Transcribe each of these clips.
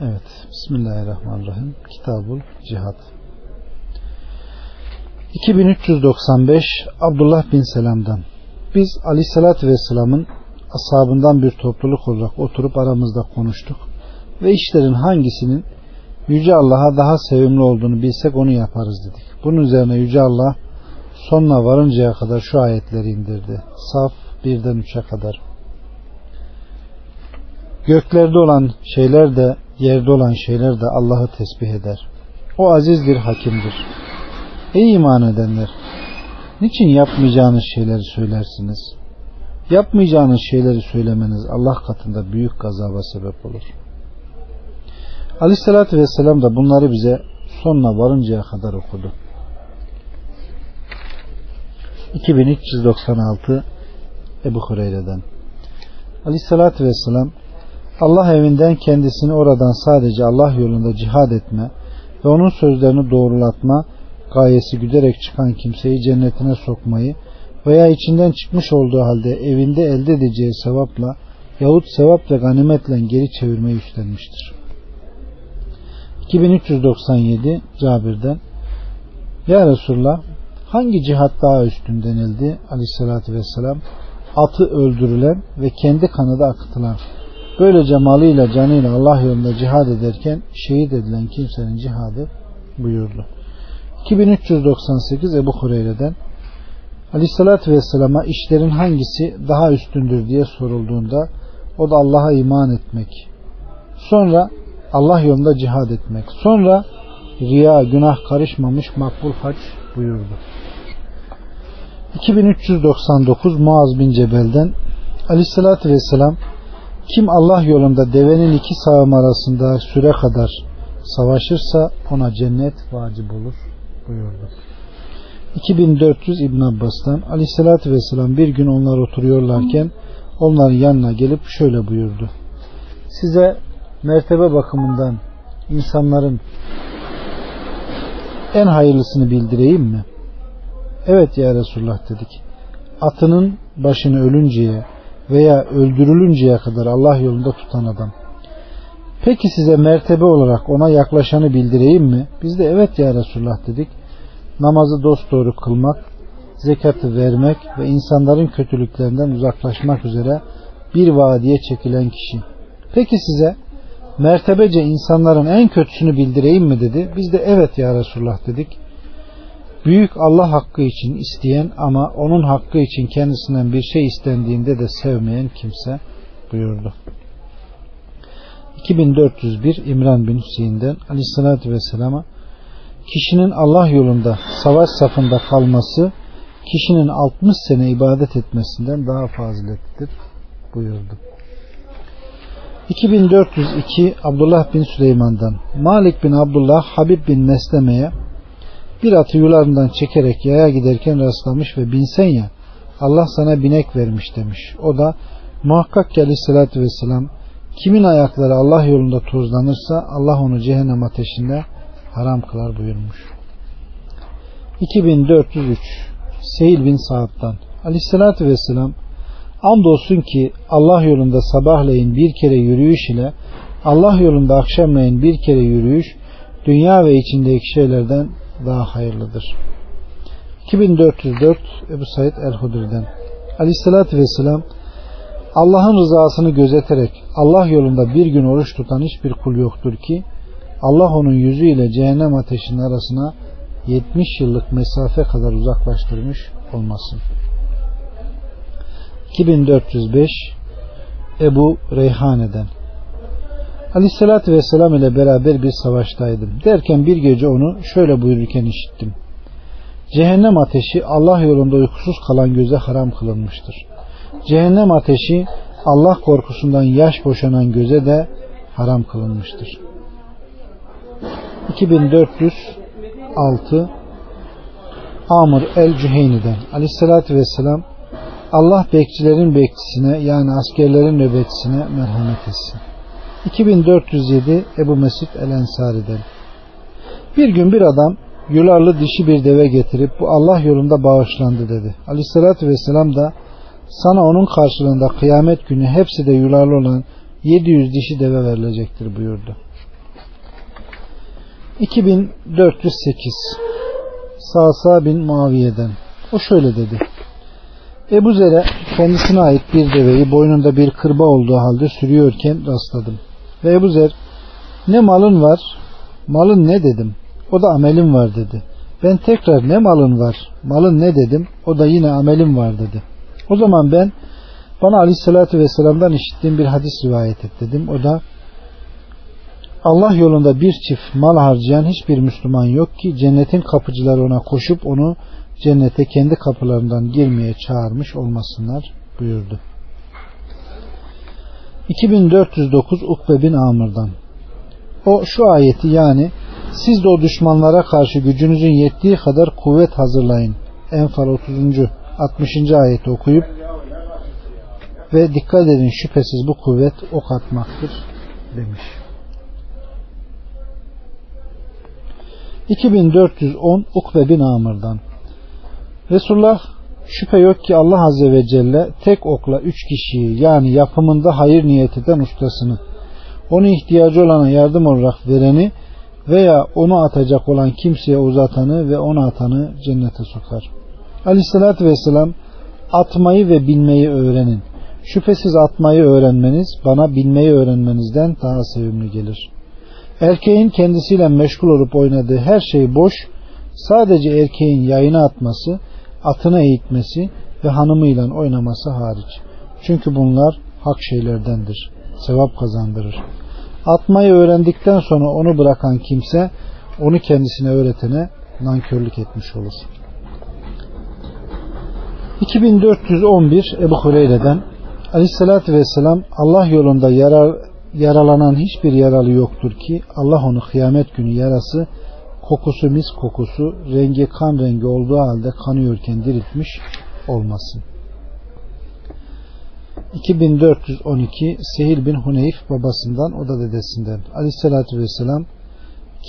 Evet. Bismillahirrahmanirrahim. Kitabul Cihad. 2395 Abdullah bin Selam'dan. Biz Aleyhisselatü Vesselam'ın ashabından bir topluluk olarak oturup aramızda konuştuk ve işlerin hangisinin Yüce Allah'a daha sevimli olduğunu bilsek onu yaparız dedik. Bunun üzerine Yüce Allah sonuna varıncaya kadar şu ayetleri indirdi. Saf 1'den 3'e kadar. Göklerde olan şeyler de yerde olan şeyler de Allah'ı tesbih eder. O azizdir, hakimdir. Ey iman edenler! Niçin yapmayacağınız şeyleri söylersiniz? Yapmayacağınız şeyleri söylemeniz Allah katında büyük gazaba sebep olur. Aleyhissalatü Vesselam da bunları bize sonuna varıncaya kadar okudu. 2396 Ebu Hureyre'den Aleyhissalatü Vesselam Allah evinden kendisini oradan sadece Allah yolunda cihad etme ve onun sözlerini doğrulatma gayesi güderek çıkan kimseyi cennetine sokmayı veya içinden çıkmış olduğu halde evinde elde edeceği sevapla yahut sevap ve ganimetle geri çevirmeyi üstlenmiştir. 2397 Cabir'den Ya Resulullah hangi cihat daha üstün denildi aleyhissalatü vesselam atı öldürülen ve kendi kanı da akıtılan böylece malıyla canıyla Allah yolunda cihad ederken şehit edilen kimsenin cihadı buyurdu. 2398 Ebu Hureyre'den Aleyhissalatü Vesselam'a işlerin hangisi daha üstündür diye sorulduğunda o da Allah'a iman etmek. Sonra Allah yolunda cihad etmek. Sonra riya, günah karışmamış makbul hac buyurdu. 2399 Muaz bin Cebel'den Aleyhissalatü Vesselam kim Allah yolunda devenin iki sağım arasında süre kadar savaşırsa ona cennet vacip olur buyurdu. 2400 İbn Abbas'tan Aleyhisselatü Vesselam bir gün onlar oturuyorlarken onların yanına gelip şöyle buyurdu. Size mertebe bakımından insanların en hayırlısını bildireyim mi? Evet ya Resulullah dedik. Atının başını ölünceye veya öldürülünceye kadar Allah yolunda tutan adam. Peki size mertebe olarak ona yaklaşanı bildireyim mi? Biz de evet ya Resulullah dedik. Namazı dosdoğru kılmak, zekatı vermek ve insanların kötülüklerinden uzaklaşmak üzere bir vadiye çekilen kişi. Peki size mertebece insanların en kötüsünü bildireyim mi dedi. Biz de evet ya Resulullah dedik. Büyük Allah hakkı için isteyen ama onun hakkı için kendisinden bir şey istendiğinde de sevmeyen kimse buyurdu. 2401 İmran bin Hüseyin'den Aleyhisselatü Vesselam'a kişinin Allah yolunda savaş safında kalması kişinin 60 sene ibadet etmesinden daha faziletlidir buyurdu. 2402 Abdullah bin Süleyman'dan Malik bin Abdullah Habib bin Mesleme'ye bir atı yularından çekerek yaya giderken rastlamış ve binsen ya Allah sana binek vermiş demiş. O da muhakkak ki aleyhissalatü vesselam kimin ayakları Allah yolunda tozlanırsa Allah onu cehennem ateşinde haram kılar buyurmuş. 2403 Seyil bin Sa'd'dan Aleyhissalatü vesselam andolsun ki Allah yolunda sabahleyin bir kere yürüyüş ile Allah yolunda akşamleyin bir kere yürüyüş dünya ve içindeki şeylerden daha hayırlıdır. 2404 Ebu Said El-Hudri'den Aleyhissalatü Vesselam Allah'ın rızasını gözeterek Allah yolunda bir gün oruç tutan hiçbir kul yoktur ki Allah onun yüzüyle cehennem ateşinin arasına 70 yıllık mesafe kadar uzaklaştırmış olmasın. 2405 Ebu Reyhane'den Aleyhissalatü Vesselam ile beraber bir savaştaydım. Derken bir gece onu şöyle buyururken işittim. Cehennem ateşi Allah yolunda uykusuz kalan göze haram kılınmıştır. Cehennem ateşi Allah korkusundan yaş boşanan göze de haram kılınmıştır. 2406 Amr el-Cüheyni'den Aleyhissalatü Vesselam Allah bekçilerin bekçisine yani askerlerin nöbetçisine merhamet etsin. 2407 Ebu Mesud el-Ensari'den Bir gün bir adam yularlı dişi bir deve getirip bu Allah yolunda bağışlandı dedi. Aleyhissalatü vesselam da sana onun karşılığında kıyamet günü hepsi de yularlı olan 700 dişi deve verilecektir buyurdu. 2408 Sasa bin Muaviye'den o şöyle dedi. Ebu Zer'e kendisine ait bir deveyi boynunda bir kırba olduğu halde sürüyorken rastladım. Ve Ebu Zer ne malın var? Malın ne dedim? O da amelim var dedi. Ben tekrar ne malın var? Malın ne dedim? O da yine amelim var dedi. O zaman ben bana aleyhissalatü vesselam'dan işittiğim bir hadis rivayet et dedim. O da Allah yolunda bir çift mal harcayan hiçbir Müslüman yok ki cennetin kapıcıları ona koşup onu cennete kendi kapılarından girmeye çağırmış olmasınlar buyurdu. 2409 Ukbe bin Amr'dan o şu ayeti yani siz de o düşmanlara karşı gücünüzün yettiği kadar kuvvet hazırlayın. Enfal 30. 60. ayeti okuyup ve dikkat edin şüphesiz bu kuvvet ok atmaktır demiş. 2410 Ukbe bin Amr'dan Resulullah şüphe yok ki Allah Azze ve Celle tek okla üç kişiyi yani yapımında hayır niyet eden ustasını onu ihtiyacı olana yardım olarak vereni veya onu atacak olan kimseye uzatanı ve onu atanı cennete sokar. Aleyhissalatü vesselam atmayı ve bilmeyi öğrenin. Şüphesiz atmayı öğrenmeniz bana bilmeyi öğrenmenizden daha sevimli gelir. Erkeğin kendisiyle meşgul olup oynadığı her şey boş, sadece erkeğin yayına atması, atına eğitmesi ve hanımıyla oynaması hariç. Çünkü bunlar hak şeylerdendir. Sevap kazandırır. Atmayı öğrendikten sonra onu bırakan kimse onu kendisine öğretene nankörlük etmiş olur. 2411 Ebu Hureyre'den Aleyhisselatü Vesselam Allah yolunda yarar, yaralanan hiçbir yaralı yoktur ki Allah onu kıyamet günü yarası kokusu mis kokusu rengi kan rengi olduğu halde kanıyorken diriltmiş olmasın. 2412 Sehil bin Huneyf babasından o da dedesinden aleyhissalatü vesselam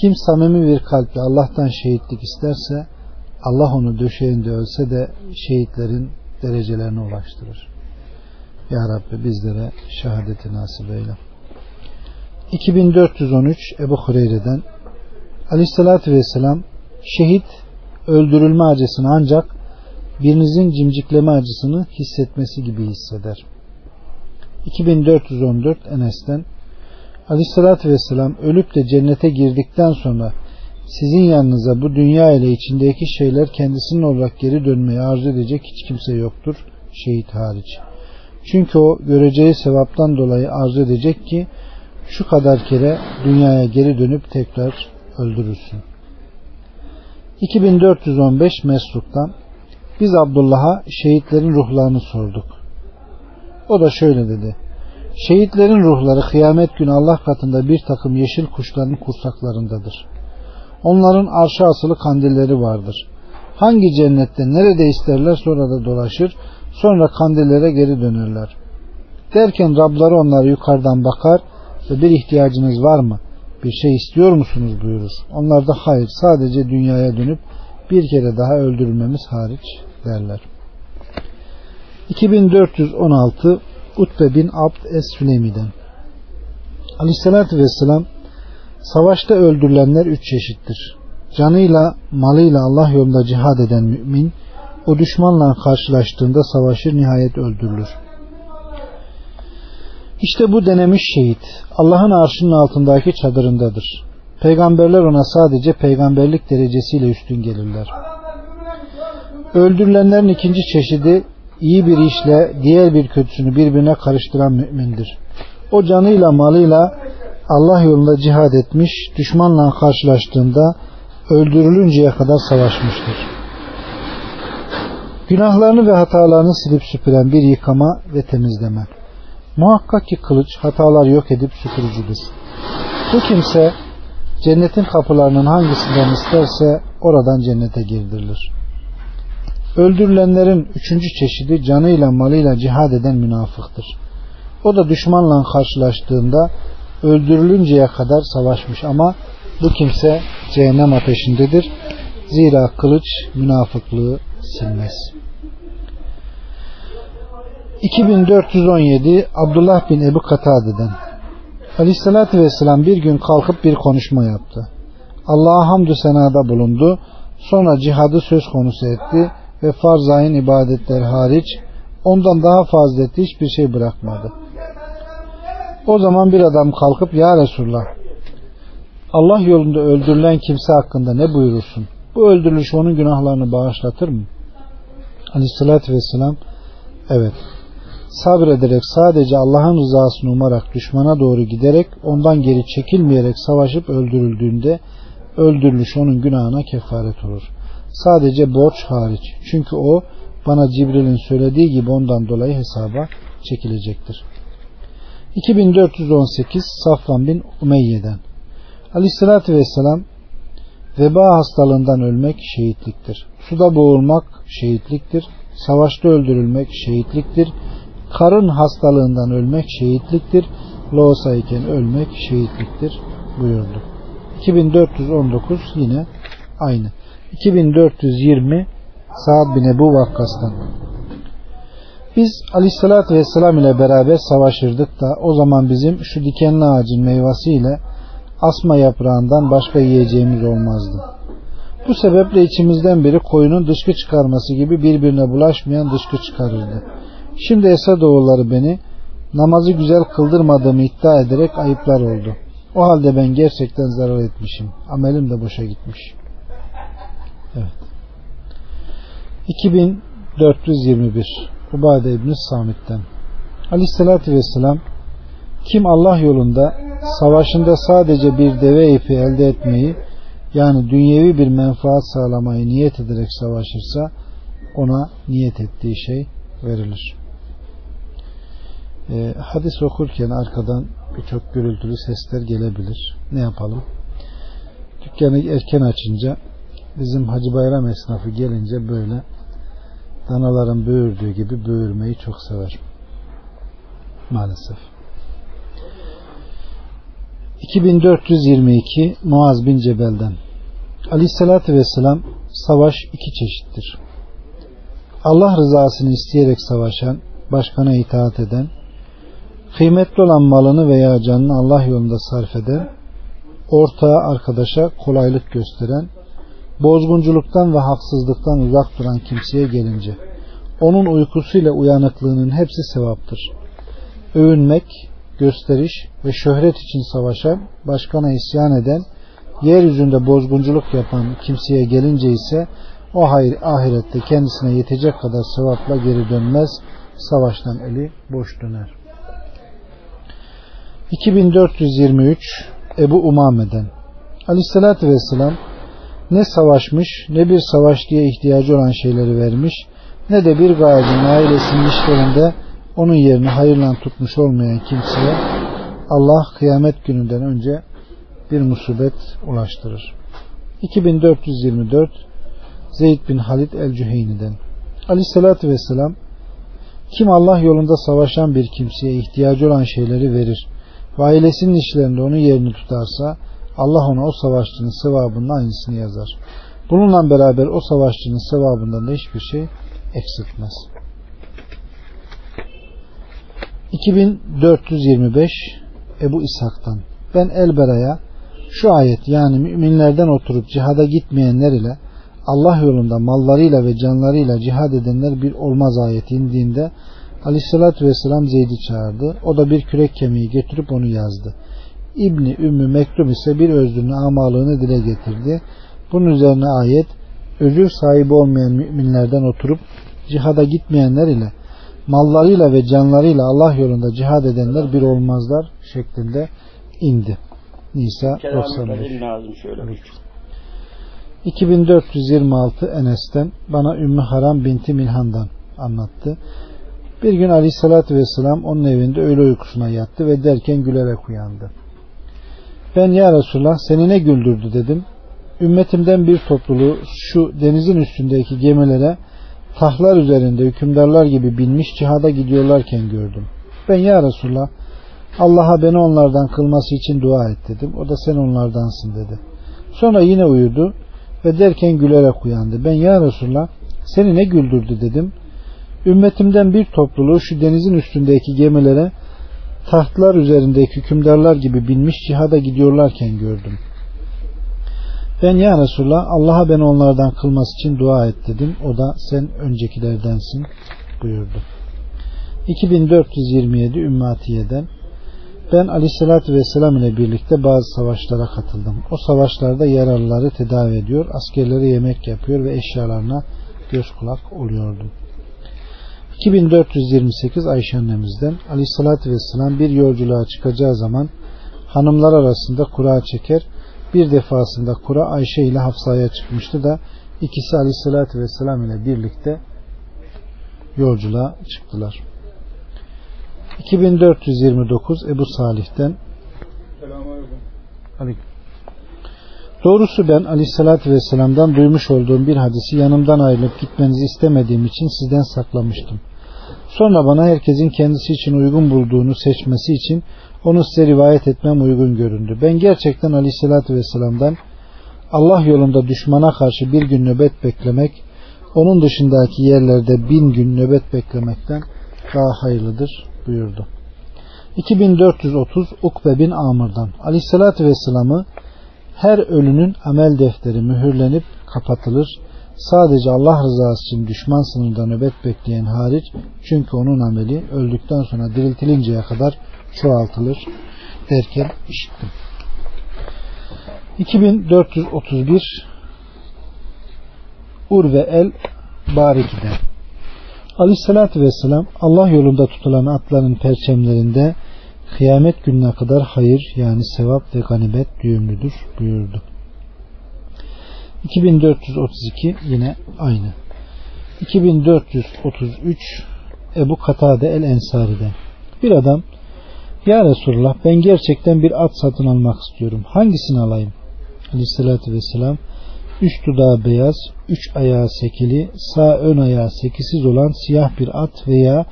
kim samimi bir kalple Allah'tan şehitlik isterse Allah onu döşeğinde ölse de şehitlerin derecelerine ulaştırır. Ya Rabbi bizlere şehadeti nasip eyle. 2413 Ebu Hureyre'den Aleyhissalatü Vesselam şehit öldürülme acısını ancak birinizin cimcikleme acısını hissetmesi gibi hisseder. 2414 Enes'ten Aleyhissalatü Vesselam ölüp de cennete girdikten sonra sizin yanınıza bu dünya ile içindeki şeyler kendisinin olarak geri dönmeyi arzu edecek hiç kimse yoktur şehit hariç. Çünkü o göreceği sevaptan dolayı arzu edecek ki şu kadar kere dünyaya geri dönüp tekrar öldürürsün. 2415 Mesruk'tan biz Abdullah'a şehitlerin ruhlarını sorduk. O da şöyle dedi. Şehitlerin ruhları kıyamet günü Allah katında bir takım yeşil kuşların kursaklarındadır. Onların arşa asılı kandilleri vardır. Hangi cennette nerede isterler sonra da dolaşır, sonra kandillere geri dönerler. Derken Rabları onları yukarıdan bakar ve bir ihtiyacınız var mı? Bir şey istiyor musunuz buyurur. Onlar da hayır sadece dünyaya dönüp bir kere daha öldürülmemiz hariç derler. 2416 Utbe bin Abd Es-Süleymi'den Aleyhissalatü Vesselam Savaşta öldürülenler üç çeşittir. Canıyla, malıyla Allah yolunda cihad eden mümin, o düşmanla karşılaştığında savaşır nihayet öldürülür. İşte bu denemiş şehit Allah'ın arşının altındaki çadırındadır. Peygamberler ona sadece peygamberlik derecesiyle üstün gelirler. Öldürülenlerin ikinci çeşidi iyi bir işle diğer bir kötüsünü birbirine karıştıran mümindir. O canıyla malıyla Allah yolunda cihad etmiş, düşmanla karşılaştığında öldürülünceye kadar savaşmıştır. Günahlarını ve hatalarını silip süpüren bir yıkama ve temizleme. Muhakkak ki kılıç hatalar yok edip süpürücüdür. Bu kimse cennetin kapılarının hangisinden isterse oradan cennete girdirilir. Öldürülenlerin üçüncü çeşidi canıyla malıyla cihad eden münafıktır. O da düşmanla karşılaştığında öldürülünceye kadar savaşmış ama bu kimse cehennem ateşindedir. Zira kılıç münafıklığı silmez. 2417 Abdullah bin Ebu Katade'den Aleyhisselatü Vesselam bir gün kalkıp bir konuşma yaptı. Allah'a hamdü senada bulundu. Sonra cihadı söz konusu etti ve farzayın ibadetler hariç ondan daha faziletli hiçbir şey bırakmadı. O zaman bir adam kalkıp Ya Resulullah Allah yolunda öldürülen kimse hakkında ne buyurursun? Bu öldürülüş onun günahlarını bağışlatır mı? Aleyhissalatü vesselam evet sabrederek sadece Allah'ın rızasını umarak düşmana doğru giderek ondan geri çekilmeyerek savaşıp öldürüldüğünde öldürülüş onun günahına kefaret olur. Sadece borç hariç. Çünkü o bana Cibril'in söylediği gibi ondan dolayı hesaba çekilecektir. 2418 Safvan bin Umeyye'den Aleyhissalatü Vesselam veba hastalığından ölmek şehitliktir. Suda boğulmak şehitliktir. Savaşta öldürülmek şehitliktir. Karın hastalığından ölmek şehitliktir. Loğusa iken ölmek şehitliktir buyurdu. 2419 yine aynı. 2420 Sa'd bin Ebu Vakkas'tan. Biz aleyhissalatü vesselam ile beraber savaşırdık da o zaman bizim şu dikenli ağacın meyvesiyle asma yaprağından başka yiyeceğimiz olmazdı. Bu sebeple içimizden biri koyunun dışkı çıkarması gibi birbirine bulaşmayan dışkı çıkarırdı. Şimdi Esadoğulları beni namazı güzel kıldırmadığımı iddia ederek ayıplar oldu. O halde ben gerçekten zarar etmişim. Amelim de boşa gitmiş. Evet. 2421 Ubade İbni Samit'ten Aleyhissalatü Vesselam kim Allah yolunda savaşında sadece bir deve ipi elde etmeyi yani dünyevi bir menfaat sağlamayı niyet ederek savaşırsa ona niyet ettiği şey verilir. E, hadis okurken arkadan birçok gürültülü sesler gelebilir. Ne yapalım? Dükkanı erken açınca bizim Hacı Bayram esnafı gelince böyle danaların böğürdüğü gibi böğürmeyi çok sever. Maalesef. 2422 Muaz bin Cebel'den Aleyhissalatü Vesselam savaş iki çeşittir. Allah rızasını isteyerek savaşan, başkana itaat eden, kıymetli olan malını veya canını Allah yolunda sarf eden, ortağı arkadaşa kolaylık gösteren, bozgunculuktan ve haksızlıktan uzak duran kimseye gelince, onun uykusuyla uyanıklığının hepsi sevaptır. Övünmek, gösteriş ve şöhret için savaşan, başkana isyan eden, yeryüzünde bozgunculuk yapan kimseye gelince ise o hayır ahirette kendisine yetecek kadar sevapla geri dönmez, savaştan eli boş döner. 2423 Ebu Umame'den Aleyhisselatü Vesselam ne savaşmış ne bir savaşçıya ihtiyacı olan şeyleri vermiş ne de bir gayecin ailesinin işlerinde onun yerini hayırla tutmuş olmayan kimseye Allah kıyamet gününden önce bir musibet ulaştırır. 2424 Zeyd bin Halid el-Cüheyni'den Aleyhissalatü Vesselam kim Allah yolunda savaşan bir kimseye ihtiyacı olan şeyleri verir ve ailesinin işlerinde onun yerini tutarsa Allah ona o savaşçının sevabının aynısını yazar. Bununla beraber o savaşçının sevabından da hiçbir şey eksiltmez. 2425 Ebu İshak'tan ben Elbera'ya şu ayet yani müminlerden oturup cihada gitmeyenler ile Allah yolunda mallarıyla ve canlarıyla cihad edenler bir olmaz ayeti indiğinde Aleyhisselatü Vesselam Zeyd'i çağırdı. O da bir kürek kemiği getirip onu yazdı. İbni Ümmü Mektum ise bir özrünün amalığını dile getirdi. Bunun üzerine ayet özür sahibi olmayan müminlerden oturup cihada gitmeyenler ile mallarıyla ve canlarıyla Allah yolunda cihad edenler bir olmazlar şeklinde indi. Nisa 95. 2426 Enes'ten bana Ümmü Haram binti Milhan'dan anlattı. Bir gün Aleyhisselatü Vesselam onun evinde öğle uykusuna yattı ve derken gülerek uyandı. Ben ya Resulullah seni ne güldürdü dedim. Ümmetimden bir topluluğu şu denizin üstündeki gemilere tahlar üzerinde hükümdarlar gibi binmiş cihada gidiyorlarken gördüm. Ben ya Resulullah Allah'a beni onlardan kılması için dua et dedim. O da sen onlardansın dedi. Sonra yine uyudu ve derken gülerek uyandı. Ben ya Resulullah seni ne güldürdü dedim. Ümmetimden bir topluluğu şu denizin üstündeki gemilere tahtlar üzerindeki hükümdarlar gibi binmiş cihada gidiyorlarken gördüm. Ben ya Resulallah Allah'a beni onlardan kılması için dua et dedim. O da sen öncekilerdensin buyurdu. 2427 Ümmatiye'den ben Aleyhisselatü Vesselam ile birlikte bazı savaşlara katıldım. O savaşlarda yaralıları tedavi ediyor, askerlere yemek yapıyor ve eşyalarına göz kulak oluyordum. 2428 Ayşe annemizden Aleyhisselatü Vesselam bir yolculuğa çıkacağı zaman hanımlar arasında kura çeker. Bir defasında kura Ayşe ile Hafsa'ya çıkmıştı da ikisi Aleyhisselatü Vesselam ile birlikte yolculuğa çıktılar. 2429 Ebu Salih'ten Doğrusu ben Aleyhisselatü Vesselam'dan duymuş olduğum bir hadisi yanımdan ayrılıp gitmenizi istemediğim için sizden saklamıştım. Sonra bana herkesin kendisi için uygun bulduğunu seçmesi için onu size rivayet etmem uygun göründü. Ben gerçekten Aleyhisselatü Vesselam'dan Allah yolunda düşmana karşı bir gün nöbet beklemek, onun dışındaki yerlerde bin gün nöbet beklemekten daha hayırlıdır buyurdu. 2430 Ukbe bin Amr'dan Aleyhisselatü Vesselam'ı her ölünün amel defteri mühürlenip kapatılır. Sadece Allah rızası için düşman sınırda nöbet bekleyen hariç çünkü onun ameli öldükten sonra diriltilinceye kadar çoğaltılır derken işittim. 2431 Urve el Bariki'den Aleyhissalatü Vesselam Allah yolunda tutulan atların perçemlerinde kıyamet gününe kadar hayır yani sevap ve ganimet düğümlüdür buyurdu. 2432 yine aynı. 2433 Ebu Katade el Ensari'den. Bir adam Ya Resulullah ben gerçekten bir at satın almak istiyorum. Hangisini alayım? Aleyhissalatü Vesselam üst dudağı beyaz, üç ayağı sekili, sağ ön ayağı sekisiz olan siyah bir at veya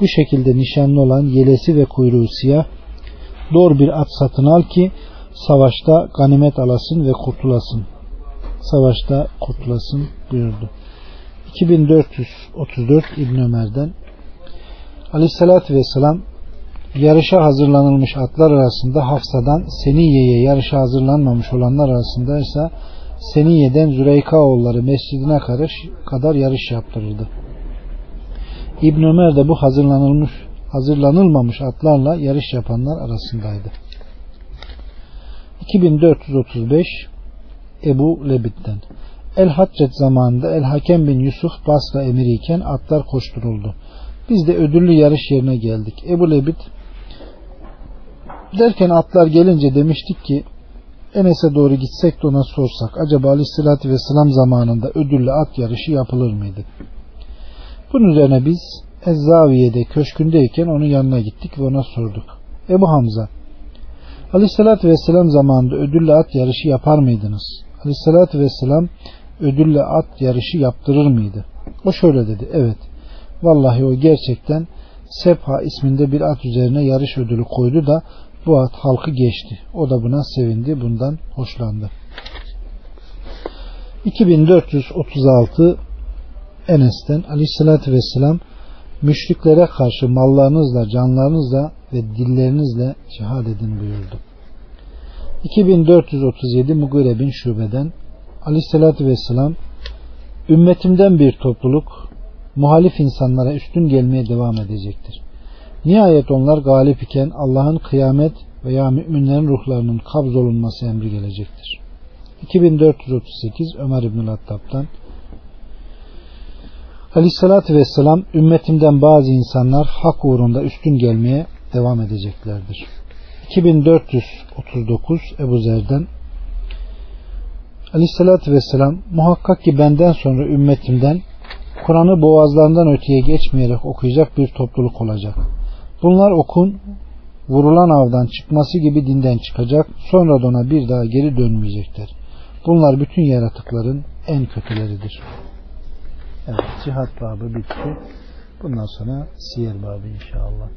bu şekilde nişanlı olan yelesi ve kuyruğu siyah, doğru bir at satın al ki savaşta ganimet alasın ve kurtulasın. Savaşta kurtulasın buyurdu. 2434 İbn Ömer'den Aleyhissalatü Vesselam yarışa hazırlanılmış atlar arasında Hafsa'dan Seniye'ye yarışa hazırlanmamış olanlar arasında ise Seniye'den Züreyka oğulları mescidine kadar yarış yaptırırdı. İbn Ömer de bu hazırlanılmış hazırlanılmamış atlarla yarış yapanlar arasındaydı. 2435 Ebu Lebit'ten El Haccet zamanında El Hakem bin Yusuf Basra emiriyken atlar koşturuldu. Biz de ödüllü yarış yerine geldik. Ebu Lebit derken atlar gelince demiştik ki Enes'e doğru gitsek de ona sorsak acaba aleyhissalatü vesselam zamanında ödüllü at yarışı yapılır mıydı? Bunun üzerine biz Ezzaviye'de köşkündeyken onun yanına gittik ve ona sorduk. Ebu Hamza Aleyhissalatü vesselam zamanında ödüllü at yarışı yapar mıydınız? Aleyhissalatü vesselam ödüllü at yarışı yaptırır mıydı? O şöyle dedi. Evet. Vallahi o gerçekten Sepha isminde bir at üzerine yarış ödülü koydu da bu at halkı geçti. O da buna sevindi. Bundan hoşlandı. 2436 Enes'ten Aleyhisselatü Vesselam müşriklere karşı mallarınızla, canlarınızla ve dillerinizle cihad edin buyurdu. 2437 Mugire bin Şube'den Aleyhisselatü Vesselam ümmetimden bir topluluk muhalif insanlara üstün gelmeye devam edecektir. Nihayet onlar galip iken Allah'ın kıyamet veya müminlerin ruhlarının kabz olunması emri gelecektir. 2438 Ömer İbnül Hattab'dan Aleyhissalatü Vesselam ümmetimden bazı insanlar hak uğrunda üstün gelmeye devam edeceklerdir. 2439 Ebu Zer'den Aleyhissalatü Vesselam muhakkak ki benden sonra ümmetimden Kur'an'ı boğazlarından öteye geçmeyerek okuyacak bir topluluk olacak. Bunlar okun vurulan avdan çıkması gibi dinden çıkacak. Sonra da ona bir daha geri dönmeyecekler. Bunlar bütün yaratıkların en kötüleridir. Evet, cihat babı bitti. Bundan sonra siyer babı inşallah.